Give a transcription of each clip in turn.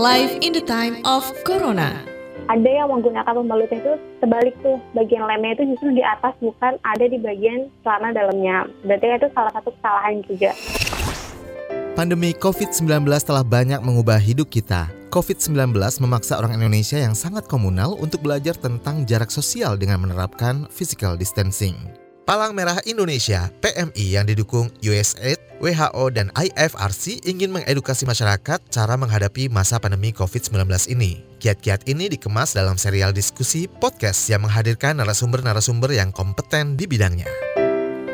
Live in the time of Corona. Ada yang menggunakan pembalutnya itu sebalik tuh, bagian lemnya itu justru di atas bukan ada di bagian celana dalamnya. Berarti itu salah satu kesalahan juga. Pandemi COVID-19 telah banyak mengubah hidup kita. COVID-19 memaksa orang Indonesia yang sangat komunal untuk belajar tentang jarak sosial dengan menerapkan physical distancing. Palang Merah Indonesia (PMI) yang didukung USAID, WHO, dan IFRC ingin mengedukasi masyarakat cara menghadapi masa pandemi COVID-19 ini. Kiat-kiat ini dikemas dalam serial diskusi podcast yang menghadirkan narasumber-narasumber yang kompeten di bidangnya.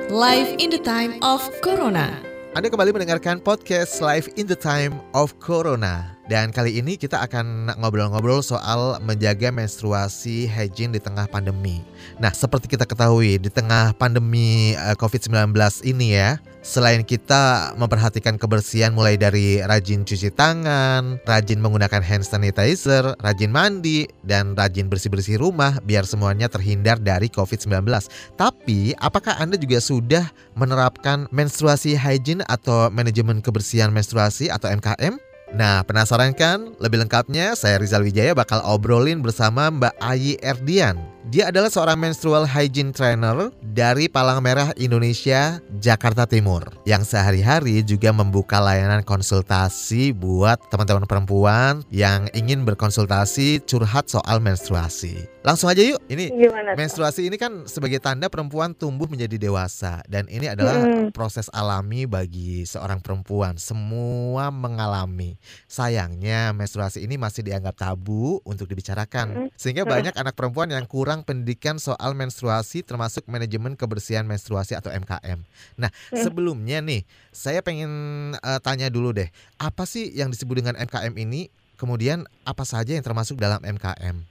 Live in the time of Corona. Anda kembali mendengarkan podcast Live in the Time of Corona. Dan kali ini kita akan ngobrol-ngobrol soal menjaga menstruasi hygiene di tengah pandemi. Nah, seperti kita ketahui di tengah pandemi eh, COVID-19 ini ya, selain kita memperhatikan kebersihan mulai dari rajin cuci tangan, rajin menggunakan hand sanitizer, rajin mandi, dan rajin bersih-bersih rumah biar semuanya terhindar dari COVID-19. Tapi, apakah Anda juga sudah menerapkan menstruasi hygiene atau manajemen kebersihan menstruasi atau MKM? Nah, penasaran kan? Lebih lengkapnya, saya Rizal Wijaya bakal obrolin bersama Mbak Ayi Erdian. Dia adalah seorang menstrual hygiene trainer dari Palang Merah Indonesia, Jakarta Timur. Yang sehari-hari juga membuka layanan konsultasi buat teman-teman perempuan yang ingin berkonsultasi curhat soal menstruasi. Langsung aja yuk, ini Gimana? menstruasi ini kan sebagai tanda perempuan tumbuh menjadi dewasa. Dan ini adalah Mm. proses alami bagi seorang perempuan. Semua mengalami. Sayangnya menstruasi ini masih dianggap tabu untuk dibicarakan. Sehingga Mm. banyak anak perempuan yang kurang pendidikan soal menstruasi termasuk manajemen kebersihan menstruasi atau MKM. Nah, Mm. sebelumnya nih, saya pengen eh, tanya dulu deh, apa sih yang disebut dengan MKM ini? Kemudian apa saja yang termasuk dalam MKM?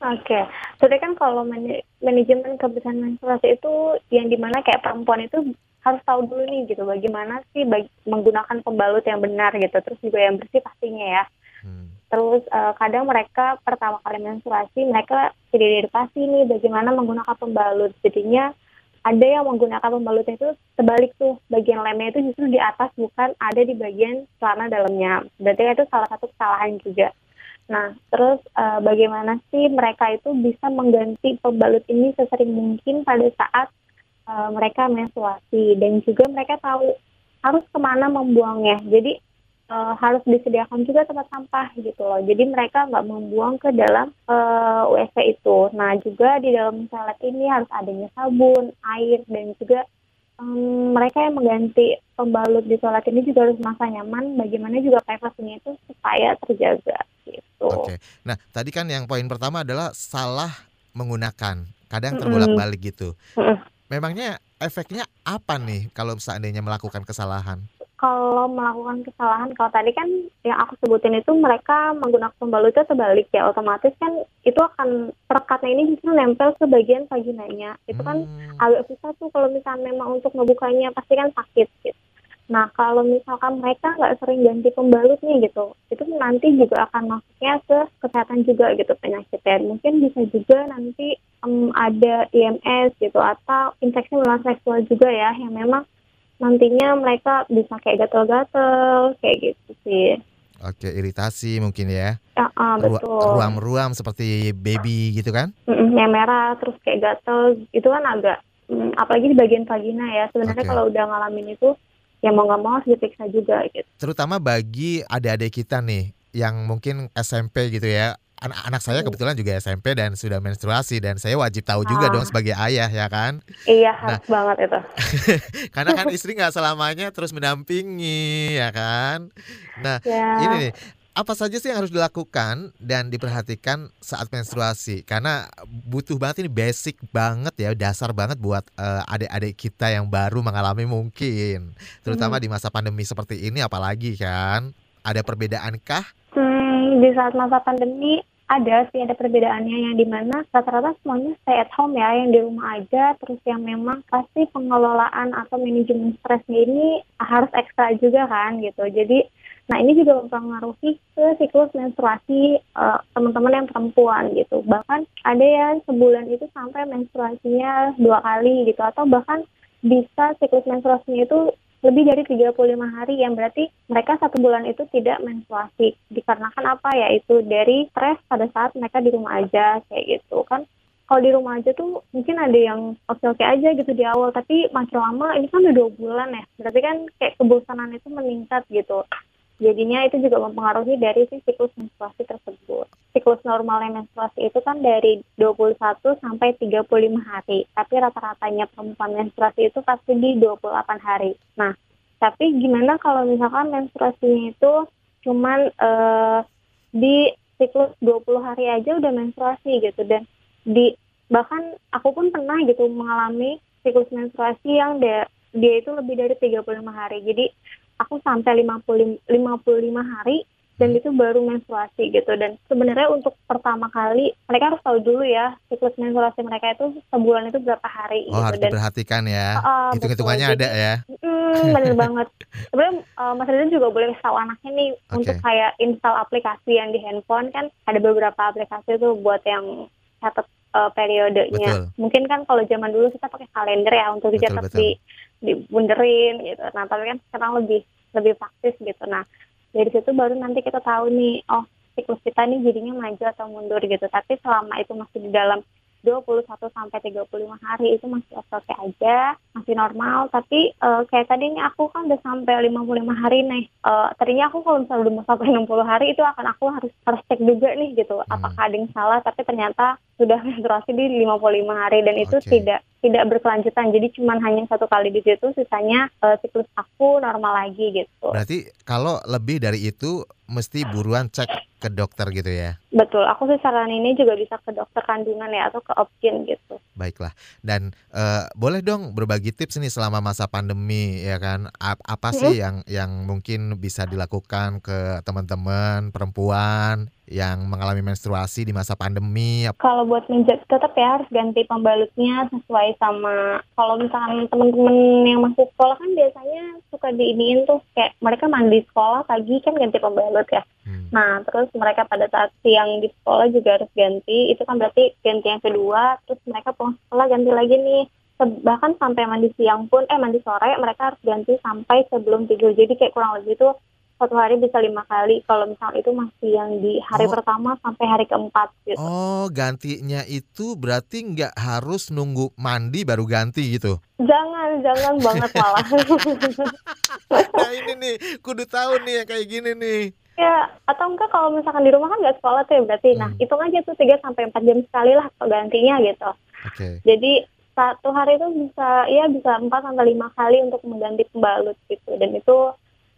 Oke, jadi kan kalau manajemen kebersihan menstruasi itu yang di mana kayak perempuan itu harus tahu dulu nih gitu bagaimana sih bag- menggunakan pembalut yang benar gitu, terus juga yang bersih pastinya ya. Hmm. Terus eh, kadang mereka pertama kali menstruasi mereka tidak diedukasi nih bagaimana menggunakan pembalut. Jadinya ada yang menggunakan pembalutnya itu sebalik tuh bagian lemnya itu justru di atas bukan ada di bagian celana dalamnya. Berarti itu salah satu kesalahan juga. Nah, terus eh, bagaimana sih mereka itu bisa mengganti pembalut ini sesering mungkin pada saat eh, mereka menstruasi dan juga mereka tahu harus ke mana membuangnya. Jadi eh, harus disediakan juga tempat sampah gitu loh. Jadi mereka nggak membuang ke dalam eh, WC itu. Nah juga di dalam toilet ini harus adanya sabun, air dan juga em, mereka yang mengganti pembalut di toilet ini juga harus merasa nyaman. Bagaimana juga privasinya itu supaya terjaga gitu. Oke. Nah, tadi kan yang poin pertama adalah salah menggunakan. Kadang terbolak-balik gitu. Memangnya efeknya apa nih kalau seandainya melakukan kesalahan? Kalau melakukan kesalahan, kalau tadi kan yang aku sebutin itu mereka menggunakan pembalut itu terbalik ya, otomatis kan itu akan perekatnya ini justru nempel ke bagian vaginanya. Itu kan Hmm, agak susah tuh kalau misalnya memang untuk ngebukanya pasti kan sakit gitu. Nah kalau misalkan mereka nggak sering ganti pembalut nih gitu, itu nanti juga akan masuknya ke kesehatan juga gitu penyakitnya. Mungkin bisa juga nanti em, ada IMS gitu atau infeksi menular seksual juga ya yang memang nantinya mereka bisa kayak gatel-gatel kayak gitu sih. Oke, iritasi mungkin ya. Ya, Ru- betul. Ruam-ruam seperti baby gitu kan? Mm-mm, yang merah terus kayak gatel itu kan agak mm, apalagi di bagian vagina ya sebenarnya Oke. kalau udah ngalamin itu ya mau nggak mau harus diperiksa juga gitu. Terutama bagi adik-adik kita nih yang mungkin SMP gitu ya. Anak-anak saya kebetulan juga SMP dan sudah menstruasi dan saya wajib tahu juga Ah. dong sebagai ayah ya kan. Iya Nah. harus banget itu. Karena kan istri nggak selamanya terus mendampingi ya kan. Nah, Ya. ini nih apa saja sih yang harus dilakukan dan diperhatikan saat menstruasi karena butuh banget ini basic banget ya dasar banget buat eh, adik-adik kita yang baru mengalami mungkin terutama Hmm. di masa pandemi seperti ini apalagi kan ada perbedaankah Hmm, di saat masa pandemi ada sih ada perbedaannya yang di mana rata-rata semuanya stay at home ya yang di rumah aja. Terus yang memang pasti pengelolaan atau manajemen stresnya ini harus ekstra juga kan gitu. Jadi nah ini juga mempengaruhi ke siklus menstruasi eh, teman-teman yang perempuan gitu. Bahkan ada yang sebulan itu sampai menstruasinya dua kali gitu. Atau bahkan bisa siklus menstruasinya itu lebih dari 35 hari yang berarti mereka satu bulan itu tidak menstruasi. Dikarenakan apa? Ya itu dari stres pada saat mereka di rumah aja kayak gitu kan. Kalau di rumah aja tuh mungkin ada yang oke-oke aja gitu di awal tapi makin lama ini kan udah dua bulan ya. Berarti kan kayak kebosanan itu meningkat gitu jadinya itu juga mempengaruhi dari si siklus menstruasi tersebut. Siklus normalnya menstruasi itu kan dari 21 sampai 35 hari, tapi rata-ratanya perempuan menstruasi itu pasti di 28 hari. Nah, tapi gimana kalau misalkan menstruasinya itu cuman uh, di siklus 20 hari aja udah menstruasi gitu dan di bahkan aku pun pernah gitu mengalami siklus menstruasi yang dia, dia itu lebih dari 35 hari. Jadi aku sampai 50 55 hari dan itu baru menstruasi gitu. Dan sebenarnya untuk pertama kali mereka harus tahu dulu ya siklus menstruasi mereka itu sebulan itu berapa hari oh, gitu. harus dan diperhatikan ya. Uh, hitung-hitungannya ada ya. mm, bener banget. Sebenarnya uh, Mas Rizal juga boleh tahu anaknya nih Oke. untuk kayak install aplikasi yang di handphone kan ada beberapa aplikasi tuh buat yang catat uh, periodenya. Betul. mungkin kan kalau zaman dulu kita pakai kalender ya untuk Betul, dicatat betul. di dibunderin gitu nah tapi kan sekarang lebih lebih praktis gitu nah dari situ baru nanti kita tahu nih oh siklus kita nih jadinya maju atau mundur gitu tapi selama itu masih di dalam 21 sampai 35 hari itu masih oke-oke aja, masih normal. Tapi eh, kayak tadi nih aku kan udah sampai 55 hari nih. Eh, tadinya aku kalau misalnya udah mau sampai 60 hari itu akan aku harus harus cek juga nih gitu. Apakah ada yang salah? Tapi ternyata sudah menstruasi di 55 hari dan itu Oke. tidak tidak berkelanjutan. Jadi cuma hanya satu kali di situ, sisanya eh, siklus aku normal lagi gitu. berarti kalau lebih dari itu mesti buruan cek ke dokter gitu ya Betul. Aku sih saran ini juga bisa ke dokter kandungan ya atau ke opkin gitu. Baiklah dan eh, boleh dong berbagi tips nih selama masa pandemi ya kan Ap- apa sih yang yang mungkin bisa dilakukan ke teman-teman perempuan yang mengalami menstruasi di masa pandemi Kalau buat menjaga tetap ya harus ganti pembalutnya sesuai sama kalau misalkan teman-teman yang masuk sekolah kan biasanya suka diiniin tuh kayak mereka mandi sekolah pagi kan ganti pembalut ya. Hmm. Nah terus mereka pada saat siang di sekolah juga harus ganti. Itu kan berarti ganti yang kedua. Terus mereka pulang sekolah ganti lagi nih. Bahkan sampai mandi siang pun, eh mandi sore mereka harus ganti sampai sebelum tidur. Jadi kayak kurang lebih tuh satu hari bisa lima kali. Kalau misalnya itu masih yang di hari Oh. pertama sampai hari keempat gitu. Oh, gantinya itu berarti nggak harus nunggu mandi baru ganti gitu. Jangan, jangan banget malah. Nah ini nih, kudu tahu nih yang kayak gini nih. ya, atau enggak kalau misalkan di rumah kan nggak sekolah tuh ya berarti. Nah, Hmm. hitung aja tuh 3 sampai 4 jam sekali lah gantinya gitu. Oke. Jadi satu hari itu bisa ya bisa 4 sampai 5 kali untuk mengganti pembalut gitu. Dan itu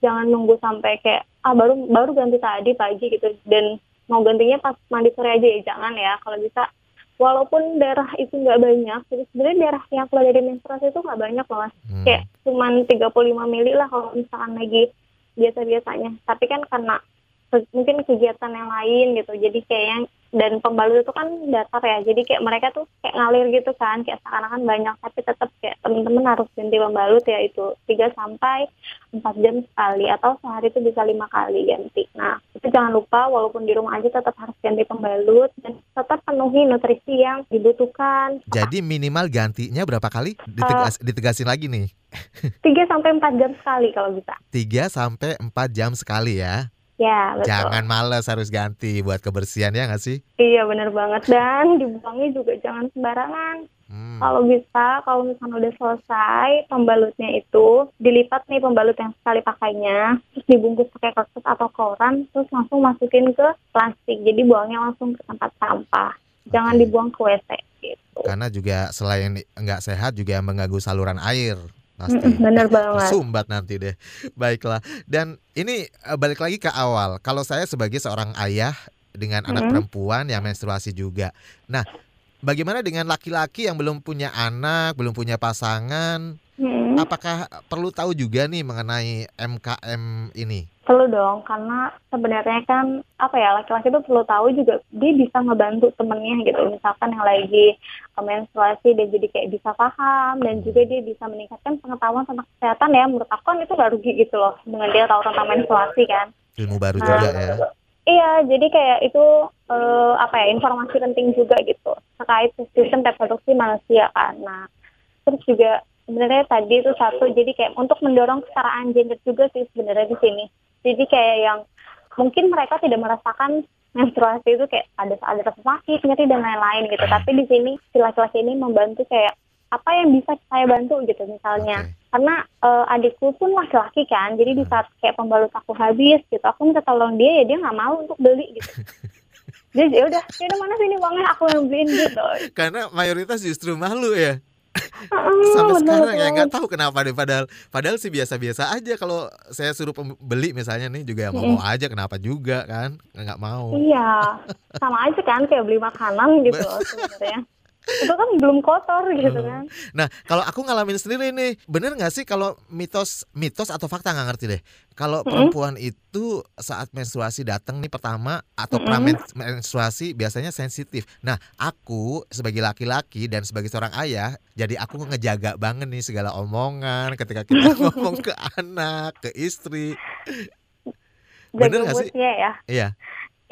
jangan nunggu sampai kayak ah baru baru ganti tadi pagi gitu dan mau gantinya pas mandi sore aja ya jangan ya kalau bisa walaupun darah itu nggak banyak jadi sebenarnya darah yang keluar dari menstruasi itu nggak banyak loh mas Hmm. kayak cuman 35 mili lah kalau misalkan lagi biasa-biasanya tapi kan karena mungkin kegiatan yang lain gitu jadi kayak yang dan pembalut itu kan datar ya jadi kayak mereka tuh kayak ngalir gitu kan kayak seakan-akan banyak tapi tetap kayak temen-temen harus ganti pembalut ya itu 3 sampai 4 jam sekali atau sehari itu bisa lima kali ganti nah itu jangan lupa walaupun di rumah aja tetap harus ganti pembalut dan tetap penuhi nutrisi yang dibutuhkan Jadi minimal gantinya berapa kali? Ditegas, ditegasin lagi nih. 3 sampai 4 jam sekali kalau bisa 3 sampai 4 jam sekali ya. Ya betul Jangan males harus ganti buat kebersihan ya nggak sih? Iya bener banget dan dibuangnya juga jangan sembarangan. Hmm. Kalau bisa, kalau misalnya udah selesai pembalutnya itu dilipat nih pembalut yang sekali pakainya, terus dibungkus pakai kertas atau koran, terus langsung masukin ke plastik. Jadi buangnya langsung ke tempat sampah. Jangan Oke. dibuang ke WC gitu. Karena juga selain nggak sehat juga mengganggu saluran air pasti. Bener banget. Tersumbat nanti deh. Baiklah. Dan ini eh, balik lagi ke awal. Kalau saya sebagai seorang ayah dengan anak Mhm. perempuan yang menstruasi juga. Nah, bagaimana dengan laki-laki yang belum punya anak, belum punya pasangan? Mm-mm. Apakah perlu tahu juga nih mengenai MKM ini? Perlu dong, karena sebenarnya kan apa ya laki-laki itu perlu tahu juga dia bisa ngebantu temennya gitu. Misalkan yang lagi menstruasi dia jadi kayak bisa paham dan juga dia bisa meningkatkan pengetahuan tentang kesehatan ya. Menurut aku kan itu nggak rugi gitu loh dengan dia tahu tentang menstruasi kan. Ilmu baru Nah, juga ya. Iya, jadi kayak itu eh, apa ya informasi penting juga gitu terkait sistem reproduksi manusia kan. Nah, terus juga sebenarnya tadi itu satu jadi kayak untuk mendorong kesetaraan gender juga sih sebenarnya di sini jadi kayak yang mungkin mereka tidak merasakan menstruasi itu kayak ada ada rasa sakit nyeri dan lain-lain gitu. Tapi di sini si laki-laki ini membantu kayak apa yang bisa saya bantu? gitu misalnya. Oke. karena eh, adikku pun laki-laki kan jadi di saat kayak pembalut aku habis gitu aku minta tolong dia ya dia nggak mau untuk beli gitu. Jadi ya udah ya udah mana sini uangnya? Aku yang beliin gitu. Karena mayoritas justru malu ya. Sampai bener sekarang ya banget. nggak tahu kenapa deh padahal padahal sih biasa-biasa aja kalau saya suruh beli misalnya nih juga mau mau aja kenapa juga kan nggak mau. Iya, sama aja kan kayak beli makanan gitu sebenarnya. Itu kan belum kotor gitu kan. Nah, kalau aku ngalamin sendiri nih, bener nggak sih kalau mitos mitos atau fakta nggak ngerti deh. Kalau perempuan itu saat menstruasi datang nih pertama atau pra menstruasi biasanya sensitif. Nah, aku sebagai laki-laki dan sebagai seorang ayah, jadi aku ngejaga banget nih segala omongan ketika kita ngomong ke anak, ke istri. Bener nggak sih? ya. Iya.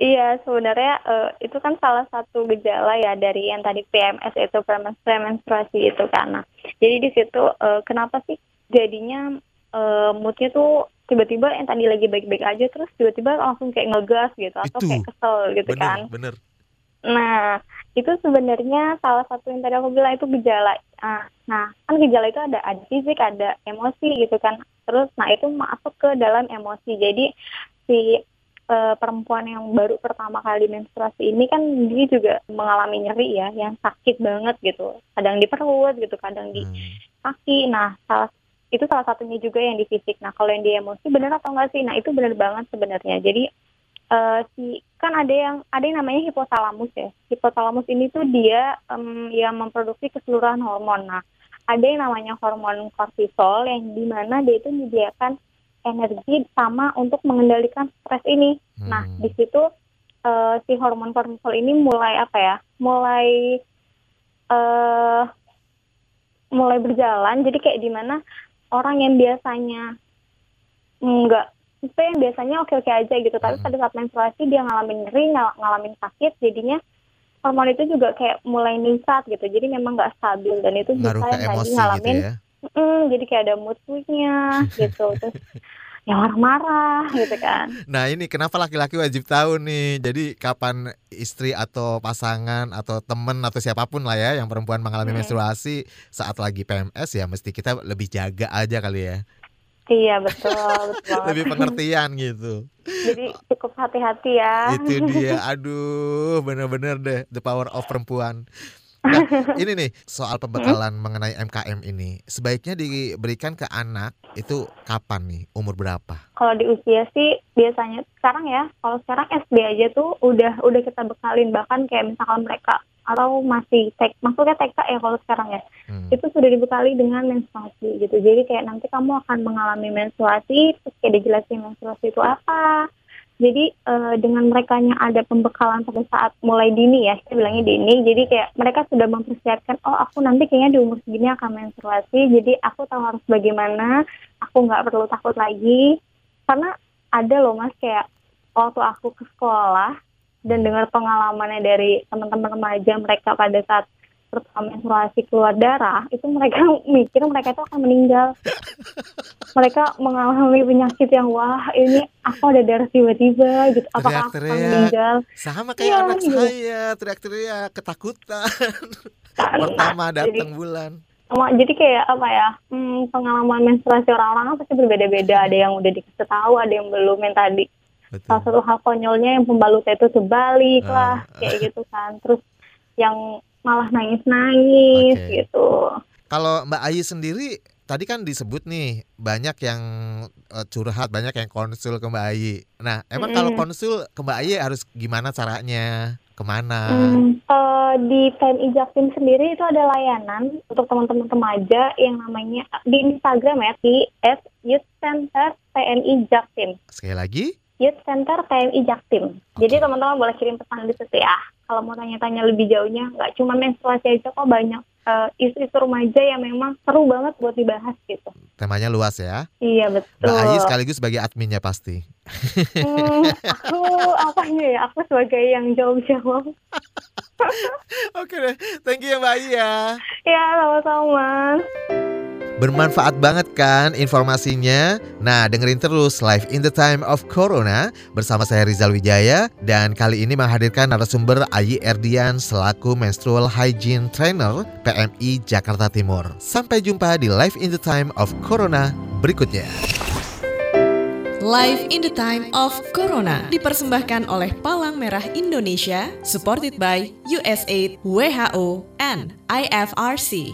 Iya, sebenarnya eh, itu kan salah satu gejala ya dari yang tadi PMS itu premen- premenstruasi itu karena. Jadi di situ eh, kenapa sih jadinya eh, moodnya tuh tiba-tiba yang tadi lagi baik-baik aja terus tiba-tiba langsung kayak ngegas gitu atau Itu. kayak kesel gitu Bener, kan. bener. Nah, itu sebenarnya salah satu yang tadi aku bilang itu gejala. Ah, nah, kan gejala itu ada ada fisik, ada emosi gitu kan. Terus, nah itu masuk ke dalam emosi. Jadi si eh, perempuan yang baru pertama kali menstruasi ini kan dia juga mengalami nyeri ya, yang sakit banget gitu. Kadang di perut gitu, kadang di Hmm. kaki. Nah, salah itu salah satunya juga yang di fisik. Nah, kalau yang di emosi benar atau enggak sih? Nah, itu benar banget sebenarnya. Jadi eh, si kan ada yang ada yang namanya hipotalamus ya. Hipotalamus ini tuh dia em, yang memproduksi keseluruhan hormon. Nah, ada yang namanya hormon kortisol yang di mana dia itu menyediakan energi sama untuk mengendalikan stres ini. Nah, Hmm. di situ eh, si hormon kortisol ini mulai apa ya? Mulai eh mulai berjalan. Jadi kayak di mana orang yang biasanya enggak itu yang biasanya oke-oke aja gitu, tapi Hmm. pada saat menstruasi dia ngalamin nyeri, ngal- ngalamin sakit, jadinya hormon itu juga kayak mulai ningkat gitu. Jadi memang nggak stabil dan itu bisa Ngaruh yang gitu ngalamin ya. Mm, jadi kayak ada mood swing-nya gitu. Terus ya marah-marah gitu kan. Nah ini kenapa laki-laki wajib tahu nih Jadi kapan istri atau pasangan atau temen atau siapa pun lah ya Yang perempuan mengalami Mm. menstruasi saat lagi PMS ya Mesti kita lebih jaga aja kali ya Iya betul, betul. Lebih pengertian gitu Jadi cukup hati-hati ya. Itu dia Aduh bener-bener deh The power of perempuan Nah ini nih soal pembekalan mengenai MKM ini Sebaiknya diberikan ke anak itu kapan nih umur berapa? Kalau di usia sih biasanya sekarang ya, kalau sekarang SD aja tuh udah udah kita bekalin bahkan kayak misalkan mereka atau masih tek, maksudnya TK ya kalau sekarang ya, Hmm. itu sudah dibekali dengan menstruasi gitu. Jadi kayak nanti kamu akan mengalami menstruasi, terus kayak dijelasin menstruasi itu apa. Jadi eh, dengan mereka ada pembekalan pada saat mulai dini ya, kita bilangnya dini. Jadi kayak mereka sudah mempersiapkan, oh aku nanti kayaknya di umur segini akan menstruasi, jadi aku tahu harus bagaimana, aku nggak perlu takut lagi. Karena ada loh mas kayak waktu aku ke sekolah dan dengar pengalamannya dari teman-teman remaja mereka pada saat pertama menstruasi keluar darah, itu mereka mikir mereka itu akan meninggal. mereka mengalami penyakit yang wah ini aku ada darah tiba-tiba gitu, apakah aku akan meninggal? Sama kayak Iya, anak iya. saya teriak-teriak ketakutan Kan, pertama jadi- datang bulan. Sama- jadi kayak apa ya hmm, pengalaman menstruasi orang-orang kan pasti berbeda-beda ada yang udah dikasih tahu ada yang belum yang tadi salah Betul. satu hal konyolnya yang pembalutnya itu terbalik lah Ah. kayak gitu kan terus yang malah nangis-nangis Oke. gitu Kalau Mbak Ayi sendiri tadi kan disebut nih banyak yang eh, curhat, banyak yang konsul ke Mbak Ayi. Nah, emang kalau Mm-mm. konsul ke Mbak Ayi harus gimana caranya? Ke mana? Hmm, eh, di PMI Jaktim sendiri itu ada layanan untuk teman-teman remaja yang namanya di Instagram ya di @youthcenter_pmi_jaktim Sekali lagi? Youth Center PMI Jaktim. Jadi Oke. teman-teman boleh kirim pesan di situ ya. Kalau mau tanya-tanya lebih jauhnya, nggak cuma menstruasi aja kok banyak eh, isu-isu remaja yang memang seru banget buat dibahas gitu. Temanya luas ya. Iya betul. Mbak Ayi sekaligus sebagai adminnya pasti. Hmm, aku apanya ya? Aku sebagai yang jawab-jawab. Oke deh, thank you ya Mbak Ayi ya. Ya sama-sama. Bermanfaat banget kan informasinya? Nah, dengerin terus Live in the Time of Corona bersama saya Rizal Wijaya dan kali ini menghadirkan narasumber Ayi Erdian selaku Menstrual Hygiene Trainer PMI Jakarta Timur. Sampai jumpa di Live in the Time of Corona berikutnya. Live in the Time of Corona dipersembahkan oleh Palang Merah Indonesia, supported by USAID, WHO, and IFRC.